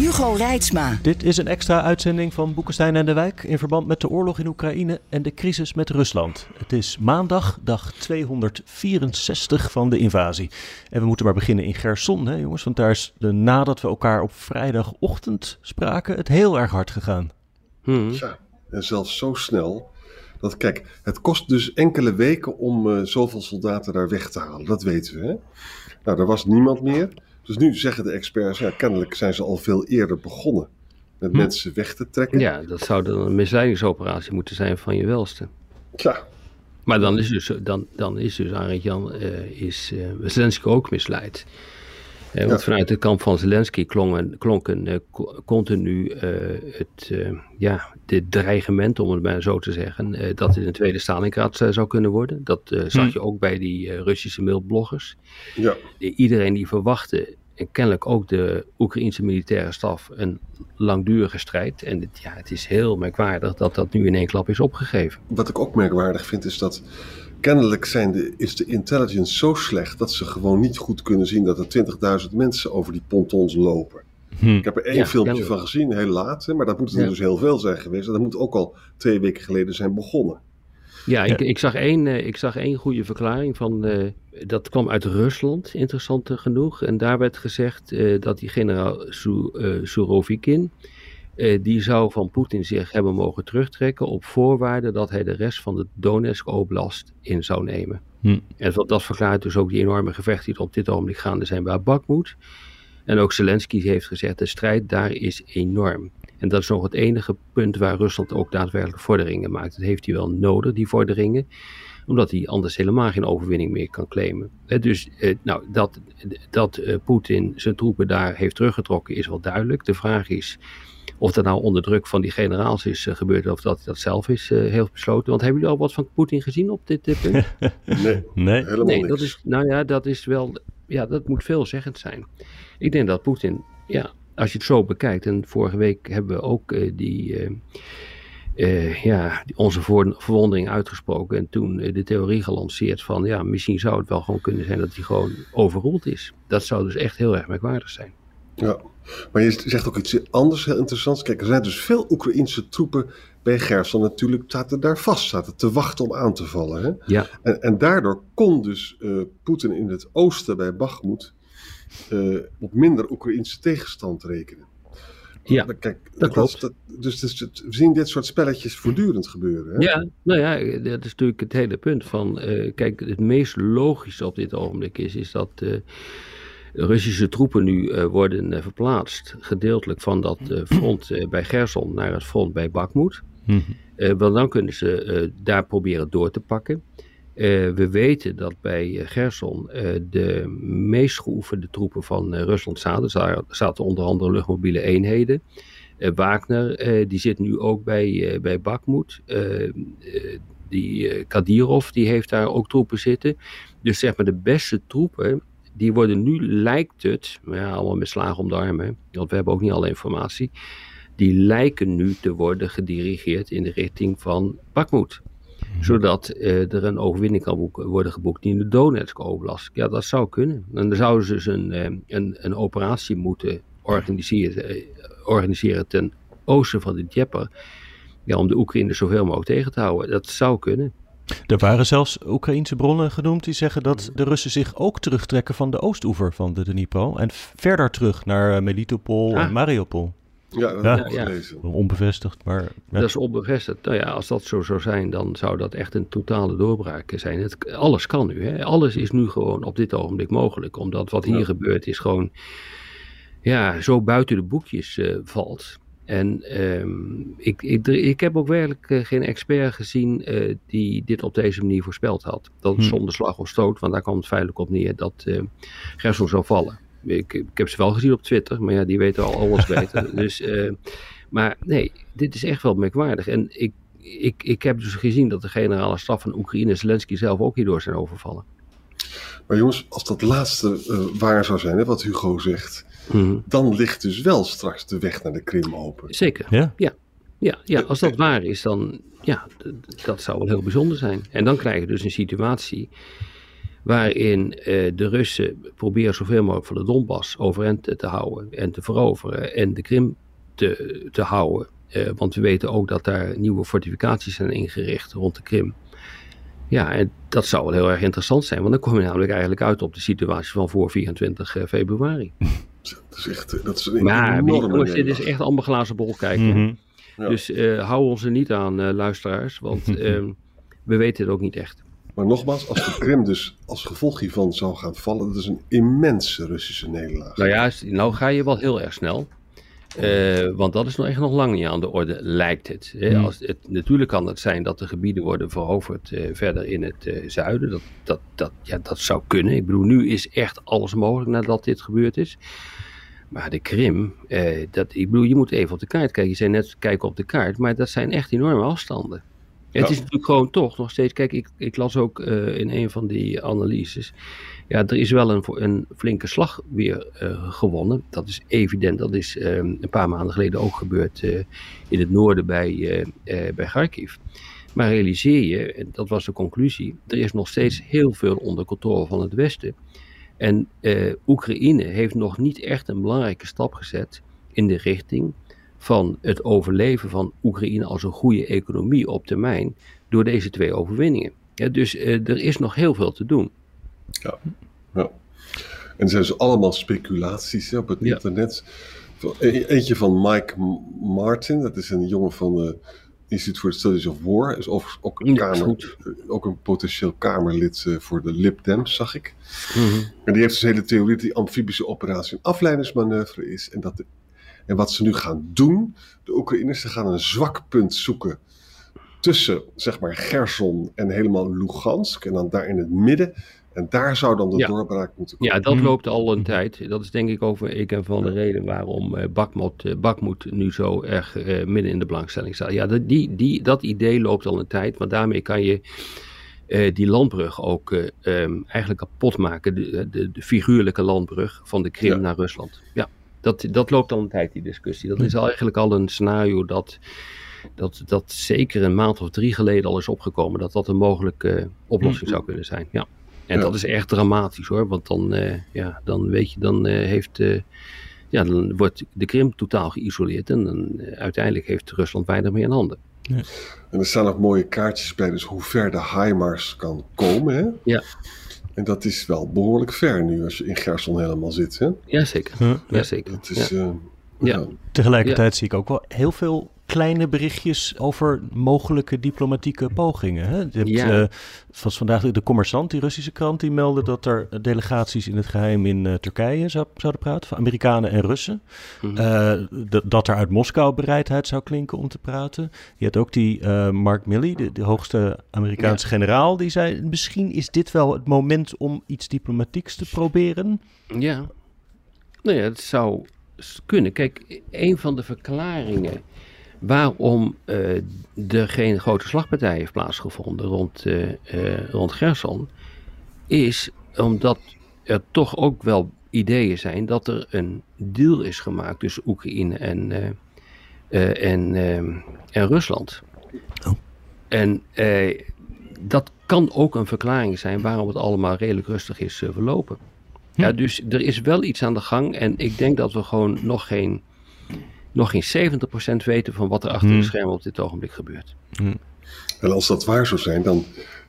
Hugo Reitsma. Dit is een extra uitzending van Boekenstein en de Wijk in verband met de oorlog in Oekraïne en de crisis met Rusland. Het is maandag, dag 264 van de invasie. En we moeten maar beginnen in Gerson, hè jongens, want daar is de, nadat we elkaar op vrijdagochtend spraken, het heel erg hard gegaan. Hmm. Ja, en zelfs zo snel. Dat, kijk, het kost dus enkele weken om uh, zoveel soldaten daar weg te halen. Dat weten we. Hè? Nou, er was niemand meer. Dus nu zeggen de experts, ja, kennelijk zijn ze al veel eerder begonnen met hm. mensen weg te trekken. Ja, dat zou dan een misleidingsoperatie moeten zijn van je welste. Ja. Maar dan is dus, dan, dan is dus Arend Jan, uh, is uh, Zelensky ook misleid. Uh, want vanuit het kamp van Zelensky klonken, klonken uh, continu uh, het, ja, dit dreigement, om het maar zo te zeggen, dat het een tweede Stalingrad zou kunnen worden. Dat zag hm. je ook bij die Russische mailbloggers. Ja. iedereen die verwachtte en kennelijk ook de Oekraïnse militaire staf een langdurige strijd. En het, ja, het is heel merkwaardig dat dat nu in één klap is opgegeven. Wat ik ook merkwaardig vind is dat kennelijk zijn de, is de intelligence zo slecht dat ze gewoon niet goed kunnen zien dat er 20.000 mensen over die pontons lopen. Hm. Ik heb er één filmpje van gezien, heel laat, maar dat moet er dus heel veel zijn geweest. En dat moet ook al twee weken geleden zijn begonnen. Ja, ik, ik, zag één, uh, ik zag één goede verklaring van, uh, dat kwam uit Rusland, interessant genoeg. En daar werd gezegd uh, dat die generaal Surovikin, die zou van Poetin zich hebben mogen terugtrekken op voorwaarde dat hij de rest van de Donetsk Oblast in zou nemen. Hm. En dat verklaart dus ook die enorme gevechten die er op dit ogenblik gaande zijn bij Bakhmut. En ook Zelensky heeft gezegd, de strijd daar is enorm. En dat is nog het enige punt waar Rusland ook daadwerkelijk vorderingen maakt. Dat heeft hij wel nodig, die vorderingen omdat hij anders helemaal geen overwinning meer kan claimen. dus nou, dat, dat uh, Poetin zijn troepen daar heeft teruggetrokken is wel duidelijk. De vraag is of dat nou onder druk van die generaals is uh, gebeurd of dat hij dat zelf is uh, heeft besloten. Want hebben jullie al wat van Poetin gezien op dit punt? nee, nee, helemaal nee, niks. Dat is, nou ja, dat is wel, ja, dat moet veelzeggend zijn. Ik denk dat Poetin, ja, als je het zo bekijkt, en vorige week hebben we ook uh, die, uh, uh, ja, onze verwondering uitgesproken en toen de theorie gelanceerd van, ja, misschien zou het wel gewoon kunnen zijn dat hij gewoon overroeld is. Dat zou dus echt heel erg merkwaardig zijn. Ja, maar je zegt ook iets anders heel interessants. Kijk, er zijn dus veel Oekraïnse troepen bij Gerson natuurlijk zaten daar vast, zaten te wachten om aan te vallen. Hè? Ja. En, en daardoor kon dus Poetin in het oosten bij Bakhmut uh, op minder Oekraïnse tegenstand rekenen. Ja, Kijk, dat klopt. Dat, dus, dus, we zien dit soort spelletjes voortdurend gebeuren. Hè? Ja, nou ja, dat is natuurlijk het hele punt van, uh, kijk, het meest logische op dit ogenblik is, is dat Russische troepen nu worden verplaatst, gedeeltelijk van dat front bij Gerson naar het front bij Bakhmut. Mm -hmm. want dan kunnen ze daar proberen door te pakken. We weten dat bij Gerson de meest geoefende troepen van Rusland zaten. Daar zaten onder andere luchtmobiele eenheden. Wagner, die zit nu ook bij, bij Bakhmut. die Kadirov, die heeft daar ook troepen zitten. Dus zeg maar de beste troepen, die worden nu, lijkt het, maar ja, allemaal met slagen om de armen, want we hebben ook niet alle informatie. Die lijken nu te worden gedirigeerd in de richting van Bakhmut zodat uh, er een overwinning kan worden geboekt in de Donetsk Oblast. Ja, dat zou kunnen. En dan zouden ze dus een, uh, een, een operatie moeten organiseren, uh, organiseren ten oosten van de Dnieper. Ja, om de Oekraïne zoveel mogelijk tegen te houden. Dat zou kunnen. Er waren zelfs Oekraïense bronnen genoemd die zeggen dat de Russen zich ook terugtrekken van de oostoever van de Dnipro. En verder terug naar Melitopol Ah. en Mariupol. Ja, dat Ja. Ja. Onbevestigd, maar... ja. Dat is onbevestigd. Nou ja, als dat zo zou zijn, dan zou dat echt een totale doorbraak zijn. Het, alles kan nu. Hè? Alles is nu gewoon op dit ogenblik mogelijk. Omdat wat hier Ja. gebeurt is gewoon ja, zo buiten de boekjes eh, valt. En ehm, ik, ik, ik heb ook werkelijk eh, geen expert gezien eh, die dit op deze manier voorspeld had. Dat Hm. zonder slag of stoot, want daar kwam het feitelijk op neer dat eh Gerson zou vallen. ik, ik, heb ze wel gezien op Twitter, maar ja, die weten al alles beter. dus, maar nee, dit is echt wel merkwaardig. En ik, ik, ik heb dus gezien dat de generale staf van Oekraïne, Zelensky zelf, ook hierdoor zijn overvallen. Maar jongens, als dat laatste waar zou zijn, hè, wat Hugo zegt, mhm. dan ligt dus wel straks de weg naar de Krim open. Zeker, ja. ja. Ja, ja, als dat waar is, dan ja, dat zou wel heel bijzonder zijn. En dan krijg je dus een situatie waarin eh, de Russen proberen zoveel mogelijk van de Donbass overeind te houden en te veroveren en de Krim te, te houden. Eh, want we weten ook dat daar nieuwe fortificaties zijn ingericht rond de Krim. Ja, en dat zou wel heel erg interessant zijn, want dan kom je namelijk eigenlijk uit op de situatie van voor 24 eh, februari. Dat is echt dat is een maar, jongens, dit is echt allemaal glazen bol kijken. Mm dus uh, hou ons er niet aan, uh, luisteraars, want uh, we weten het ook niet echt. Maar nogmaals, als de Krim dus als gevolg hiervan zou gaan vallen, dat is een immense Russische nederlaag. Nou ja, nou ga je wel heel erg snel. Uh, want dat is nog echt nog lang niet aan de orde, lijkt het. Hmm. Als het natuurlijk kan het zijn dat de gebieden worden veroverd uh, verder in het uh, zuiden. Dat, dat, dat, ja, dat zou kunnen. Ik bedoel, nu is echt alles mogelijk nadat dit gebeurd is. Maar de Krim, eh, dat, ik bedoel, je moet even op de kaart kijken. Je zei net kijken op de kaart, maar dat zijn echt enorme afstanden. Het is natuurlijk gewoon toch nog steeds. Kijk, ik, ik las ook in een van die analyses. Ja, er is wel een, een flinke slag weer uh, gewonnen. Dat is evident. Dat is uh, een paar maanden geleden ook gebeurd in het noorden bij, bij Kharkiv. Maar realiseer je, en dat was de conclusie, er is nog steeds heel veel onder controle van het Westen. En uh, Oekraïne heeft nog niet echt een belangrijke stap gezet in de richting van het overleven van Oekraïne als een goede economie op termijn door deze twee overwinningen. Dus uh, er is nog heel veel te doen. Ja, ja. En er zijn dus allemaal speculaties op het internet. E-, eentje van Mike Martin, dat is een jongen van de Institute for the Studies of War. Is ook, ook, een, kamer, ook een potentieel Kamerlid eh, voor de Lib Dems, zag ik. Mhm. En die heeft dus een hele theorie dat die amfibische operatie een afleidingsmanoeuvre is. En, dat de, en wat ze nu gaan doen, de Oekraïners, ze gaan een zwak punt zoeken tussen, zeg maar, Gerson en helemaal Lugansk. En dan daar in het midden en daar zou dan de doorbraak moeten komen. Ja, dat hmm. loopt al een tijd. Dat is denk ik over ik en van de reden waarom uh, Bakmoed, Bakmoed nu zo erg uh, midden in de belangstelling staat. Ja, dat, die, die, dat idee loopt al een tijd, maar daarmee kan je die landbrug ook um, eigenlijk kapot maken. De, de, de, figuurlijke landbrug van de Krim naar Rusland. Ja, dat, dat loopt al een tijd, die discussie. Dat is al eigenlijk al een scenario dat, dat, dat zeker een maand of drie geleden al is opgekomen. Dat dat een mogelijke oplossing hmm. zou kunnen zijn. Ja. En dat is echt dramatisch hoor, want dan, uh, ja, dan weet je, dan uh, heeft, uh, ja, dan wordt de Krim totaal geïsoleerd en dan uiteindelijk heeft Rusland weinig meer in handen. Ja. En er staan nog mooie kaartjes bij, dus hoe ver de HIMARS kan komen. Hè? Ja. En dat is wel behoorlijk ver nu als je in Gerson helemaal zit. Hè? Jazeker. Ja. Jazeker. Het is, ja. ja. Tegelijkertijd zie ik ook wel heel veel kleine berichtjes over mogelijke diplomatieke pogingen. Hè? Je hebt, ja. uh, was vandaag de Commerçant, die Russische krant, die meldde dat er delegaties in het geheim in uh, Turkije zou, zouden praten, van Amerikanen en Russen. Mm -hmm. uh, dat er uit Moskou bereidheid zou klinken om te praten. Je had ook die Mark Milley, de, de hoogste Amerikaanse ja. generaal, die zei: misschien is dit wel het moment om iets diplomatieks te proberen. Ja, nou ja, het zou kunnen. Kijk, een van de verklaringen waarom uh, er geen grote slagpartij heeft plaatsgevonden rond, uh, uh, rond Gerson, is omdat er toch ook wel ideeën zijn dat er een deal is gemaakt tussen Oekraïne en, en, en Rusland. Oh. En dat kan ook een verklaring zijn waarom het allemaal redelijk rustig is verlopen. Hm. Ja, dus er is wel iets aan de gang en ik denk dat we gewoon nog geen nog geen 70% weten van wat er achter de hmm. schermen op dit ogenblik gebeurt. Hmm. En als dat waar zou zijn, dan,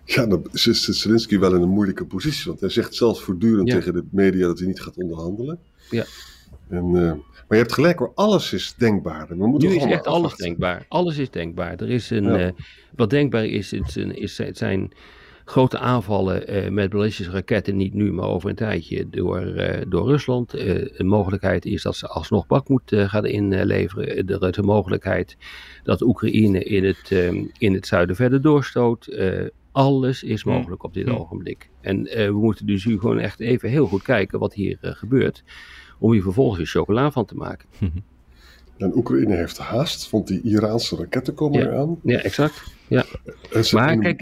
ja, dan zit Zelensky wel in een moeilijke positie. Want hij zegt zelf voortdurend tegen de media dat hij niet gaat onderhandelen. Ja. En, uh, maar je hebt gelijk hoor, alles is denkbaar. We moeten nu is echt alles denkbaar. Alles is denkbaar. Er is een, ja. uh, wat denkbaar is, is, is, is zijn grote aanvallen uh, met ballistische raketten, niet nu, maar over een tijdje, door, uh, door Rusland. Een mogelijkheid is dat ze alsnog Bakmoed gaan inleveren. er een mogelijkheid dat Oekraïne in het, in het zuiden verder doorstoot. Alles is mogelijk op dit ogenblik. En we moeten dus nu gewoon echt even heel goed kijken wat hier gebeurt. Om hier vervolgens chocola van te maken. En Oekraïne heeft haast, want die Iraanse raketten komen ja. eraan. Ja, exact. Ja. Maar kijk,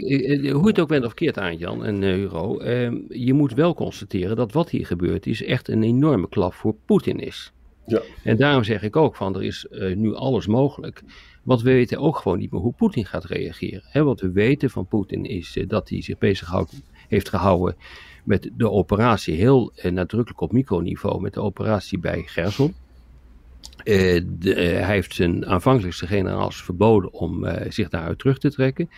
hoe het ook bent of keert aan, Jan en Hugo. Ehm, je moet wel constateren dat wat hier gebeurt is echt een enorme klap voor Poetin is. Ja. En daarom zeg ik ook van er is nu alles mogelijk. Want we weten ook gewoon niet meer hoe Poetin gaat reageren. He, wat we weten van Poetin is dat hij zich bezig heeft gehouden met de operatie heel nadrukkelijk op microniveau, met de operatie bij Gerson. Uh, de, hij heeft zijn aanvankelijkste generaals verboden om uh, zich daaruit terug te trekken.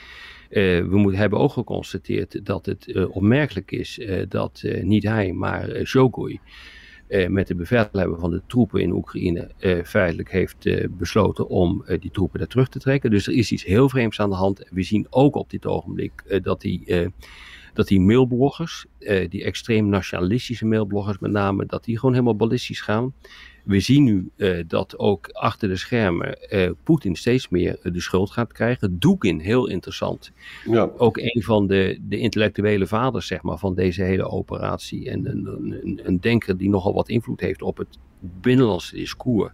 We hebben ook geconstateerd dat het opmerkelijk is dat niet hij, maar Shogui, met de bevelhebber van de troepen in Oekraïne, feitelijk heeft besloten om die troepen daar terug te trekken. Dus er is iets heel vreemds aan de hand. We zien ook op dit ogenblik dat die dat die mailbloggers, die extreem nationalistische mailbloggers met name, dat die gewoon helemaal ballistisch gaan. We zien nu uh, dat ook achter de schermen uh, Poetin steeds meer de schuld gaat krijgen. Doekin, heel interessant. Ja. Ook een van de, de intellectuele vaders zeg maar, van deze hele operatie. En een, een, een denker die nogal wat invloed heeft op het binnenlandse discours.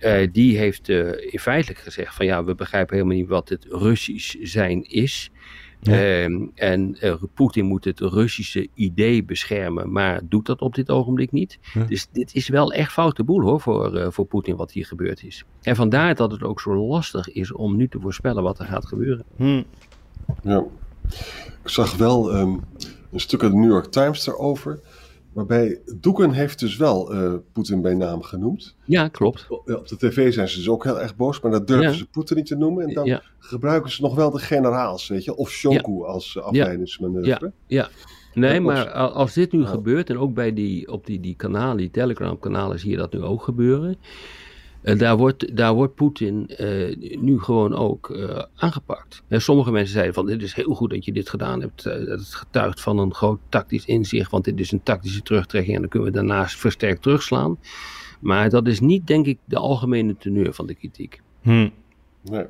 Uh, die heeft in feitelijk gezegd van ja, we begrijpen helemaal niet wat het Russisch zijn is. Ja. Um, en uh, Poetin moet het Russische idee beschermen, maar doet dat op dit ogenblik niet. Ja. Dus dit is wel echt foute boel hoor, voor, uh, voor Poetin wat hier gebeurd is. En vandaar dat het ook zo lastig is om nu te voorspellen wat er gaat gebeuren. Hm. Ja, ik zag wel um, een stuk uit de New York Times daarover. Waarbij Doeken heeft dus wel uh, Poetin bij naam genoemd. Ja, klopt. Op, op de tv zijn ze dus ook heel erg boos, maar dat durven ja. ze Poetin niet te noemen. En dan ja. gebruiken ze nog wel de generaals, weet je, of Shoku ja. als afleidingsmanoeuvre. Ja, nee, maar als dit nu gebeurt, en ook bij die, op die, die kanalen, die Telegram-kanalen, zie je dat nu ook gebeuren. Uh, daar wordt, daar wordt Poetin uh, nu gewoon ook uh, aangepakt. En sommige mensen zeiden van dit is heel goed dat je dit gedaan hebt. dat het getuigt van een groot tactisch inzicht, want dit is een tactische terugtrekking en dan kunnen we daarnaast versterkt terugslaan. Maar dat is niet denk ik de algemene teneur van de kritiek. Hm. Nee.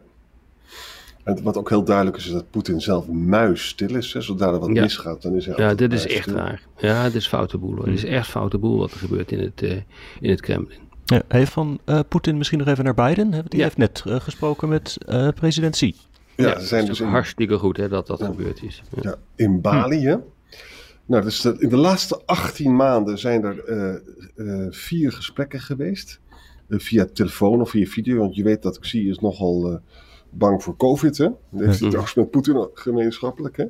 En wat ook heel duidelijk is, is dat Poetin zelf muisstil is. Hè? Zodra er wat ja. misgaat, dan is hij Ja, dit is echt raar. Ja, het is foute boel. Hm. Het is echt foute boel wat er gebeurt in het, in het Kremlin. Ja, hey, van uh, Poetin misschien nog even naar Biden. Die ja. heeft net uh, gesproken met uh, president Xi. Ja, ja ze zijn het dus in, hartstikke goed hè, dat dat gebeurd is. ja, in Bali. Hè? Nou, dus de, in de laatste 18 maanden zijn er vier gesprekken geweest. via telefoon of via video. Want je weet dat Xi is nogal bang voor COVID. Hè? Dat heeft hij trouwens met Poetin gemeenschappelijk. Hè?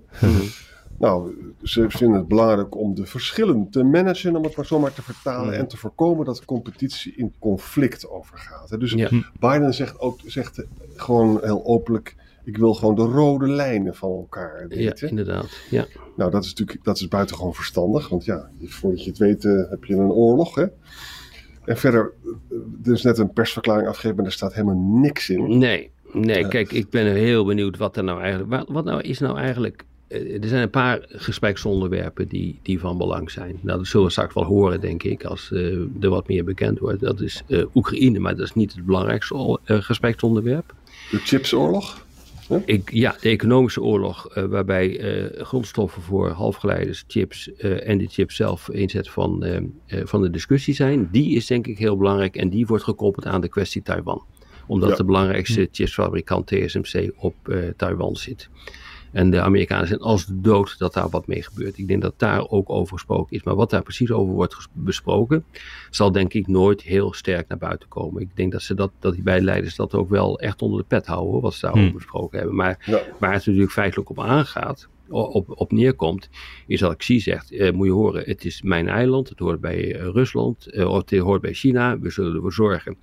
Nou, ze vinden het belangrijk om de verschillen te managen, om het maar zomaar te vertalen, Mm. en te voorkomen dat de competitie in conflict overgaat. Dus Ja. Biden zegt ook zegt gewoon heel openlijk: ik wil gewoon de rode lijnen van elkaar Ja, weten. inderdaad. Ja. Nou, dat is natuurlijk dat is buitengewoon verstandig, want ja, voordat je het weet eh, heb je een oorlog. Hè? En verder, eh, er is net een persverklaring afgegeven, maar er staat helemaal niks in. Nee, nee, Ja. kijk, ik ben heel benieuwd wat er nou eigenlijk. Wat, wat nou is nou eigenlijk. Eh, Er zijn een paar gespreksonderwerpen die, die van belang zijn. Nou, dat zullen we straks wel horen, denk ik, als eh, er wat meer bekend wordt. Dat is eh, Oekraïne, maar dat is niet het belangrijkste gespreksonderwerp. De chipsoorlog. Ik, ja, de economische oorlog, waarbij grondstoffen voor halfgeleiders, chips en die chips zelf inzet van, van de discussie zijn, die is denk ik heel belangrijk en die wordt gekoppeld aan de kwestie Taiwan. Omdat Ja. de belangrijkste chipsfabrikant TSMC op Taiwan zit. En de Amerikanen zijn als de dood dat daar wat mee gebeurt. Ik denk dat daar ook over gesproken is. Maar wat daar precies over wordt besproken, zal denk ik nooit heel sterk naar buiten komen. Ik denk dat, ze dat, dat die beide leiders dat ook wel echt onder de pet houden, wat ze daarover Hmm. besproken hebben. Maar Ja. waar het natuurlijk feitelijk op aangaat, op, op neerkomt, is dat Xi zegt, eh, moet je horen, het is mijn eiland, het hoort bij eh, Rusland, eh, of het hoort bij China, we zullen ervoor zorgen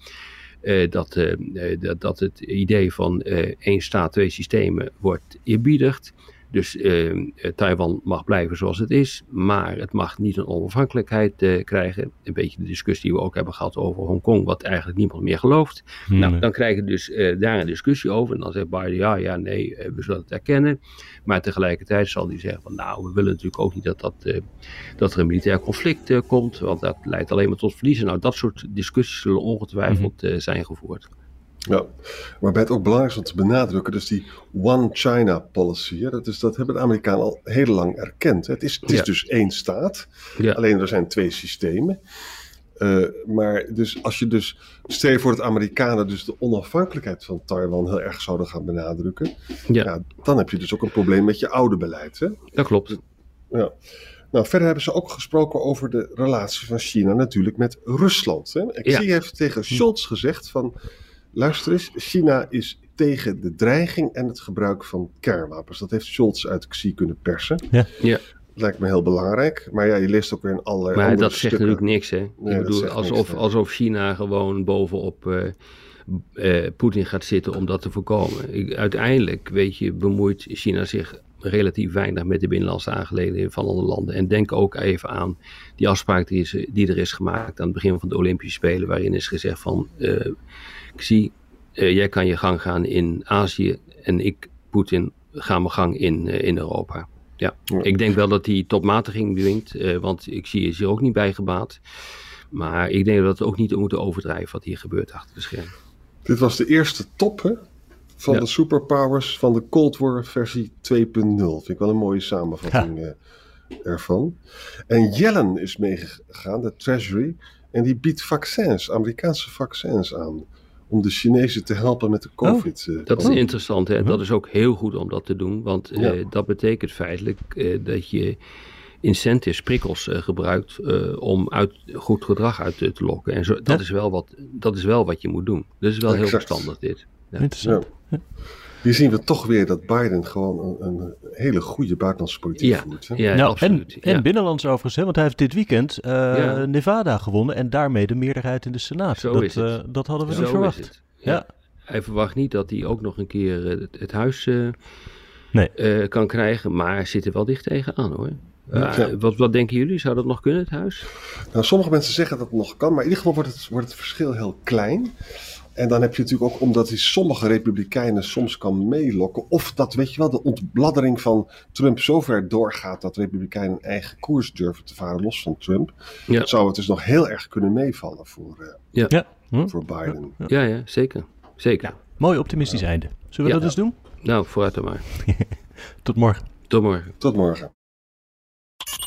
dat, eh, eh, dat, dat het idee van eh, één staat, twee systemen wordt eerbiedigd. Dus eh, eh, Taiwan mag blijven zoals het is, maar het mag niet een onafhankelijkheid eh, krijgen. Een beetje de discussie die we ook hebben gehad over Hongkong, wat eigenlijk niemand meer gelooft. Nou, dan krijg je dus eh, daar een discussie over. En dan zegt Biden, ja, ja, nee, eh, we zullen het erkennen. Maar tegelijkertijd zal hij zeggen van, nou, we willen natuurlijk ook niet dat, dat, dat er een militair conflict komt. Want dat leidt alleen maar tot verliezen. Nou, dat soort discussies zullen ongetwijfeld eh, zijn gevoerd. Ja, waarbij het ook belangrijk is om te benadrukken, dus die One China policy, hè, dat, is, dat hebben de Amerikanen al heel lang erkend. Het is, het is dus één staat, ja. alleen er zijn twee systemen. Uh, maar dus als je dus, stel je voor dat Amerikanen dus de onafhankelijkheid van Taiwan heel erg zouden gaan benadrukken, ja. ja dan heb je dus ook een probleem met je oude beleid. Hè? Dat klopt. Ja. Nou, verder hebben ze ook gesproken over de relatie van China natuurlijk met Rusland. Hè? Zie heeft tegen Scholz gezegd van, luister eens, China is tegen de dreiging en het gebruik van kernwapens. Dat heeft Scholz uit Xi kunnen persen. Ja. ja. Lijkt me heel belangrijk. Maar ja, je leest ook weer in allerlei Maar dat zegt natuurlijk niks, hè? ik bedoel, alsof, niks, alsof China gewoon bovenop uh, uh, Poetin gaat zitten om dat te voorkomen. Ik, uiteindelijk, weet je, bemoeit China zich relatief weinig met de binnenlandse aangelegenheden van andere landen. En denk ook even aan die afspraak die, is, die er is gemaakt aan het begin van de Olympische Spelen, waarin is gezegd van, uh, ik zie, jij kan je gang gaan in Azië en ik, Poetin, ga mijn gang in, in Europa. Ja. ik denk wel dat die topmatiging dwingt, uh, want ik zie is hier ook niet bij gebaat. Maar ik denk dat we ook niet moeten overdrijven wat hier gebeurt achter de schermen. Dit was de eerste top hè, van de superpowers van de Cold War versie 2.0. Vind ik wel een mooie samenvatting ja. uh, ervan. En Yellen is meegegaan, de Treasury, en die biedt vaccins, Amerikaanse vaccins aan om de Chinezen te helpen met de oh, COVID. Oh, dat is interessant. Hè? Dat is ook heel goed om dat te doen. Want uh, dat betekent feitelijk uh, dat je incentives, prikkels uh, gebruikt om uit, goed gedrag uit te, te lokken. En zo, dat, is wel wat, dat is wel wat je moet doen. Dat is wel heel verstandig dit. Ja. Interessant. Hier zien we toch weer dat Biden gewoon een, een hele goede buitenlandse politiek ja, voert. Hè? Ja, nou, absoluut. En, en binnenlands overigens, hè, want hij heeft dit weekend uh, ja. Nevada gewonnen en daarmee de meerderheid in de Senaat. Zo dat, is het. Uh, dat hadden we Zo niet verwacht. Ja. Hij verwacht niet dat hij ook nog een keer het, het huis uh, nee. kan krijgen, maar zit er wel dicht tegenaan hoor. Ja. wat, wat denken jullie? Zou dat nog kunnen, het huis? Nou, sommige mensen zeggen dat het nog kan, maar in ieder geval wordt het, wordt het verschil heel klein. En dan heb je natuurlijk ook, omdat hij sommige republikeinen soms kan meelokken, of dat, weet je wel, de ontbladdering van Trump zover doorgaat dat republikeinen een eigen koers durven te varen, los van Trump, ja. zou het dus nog heel erg kunnen meevallen voor, uh, ja. Ja. Hm? voor Biden. Ja, ja, zeker. zeker. Mooi optimistisch einde. Zullen we dat eens doen? Nou, vooruit dan maar. Tot morgen. Tot morgen. Tot morgen.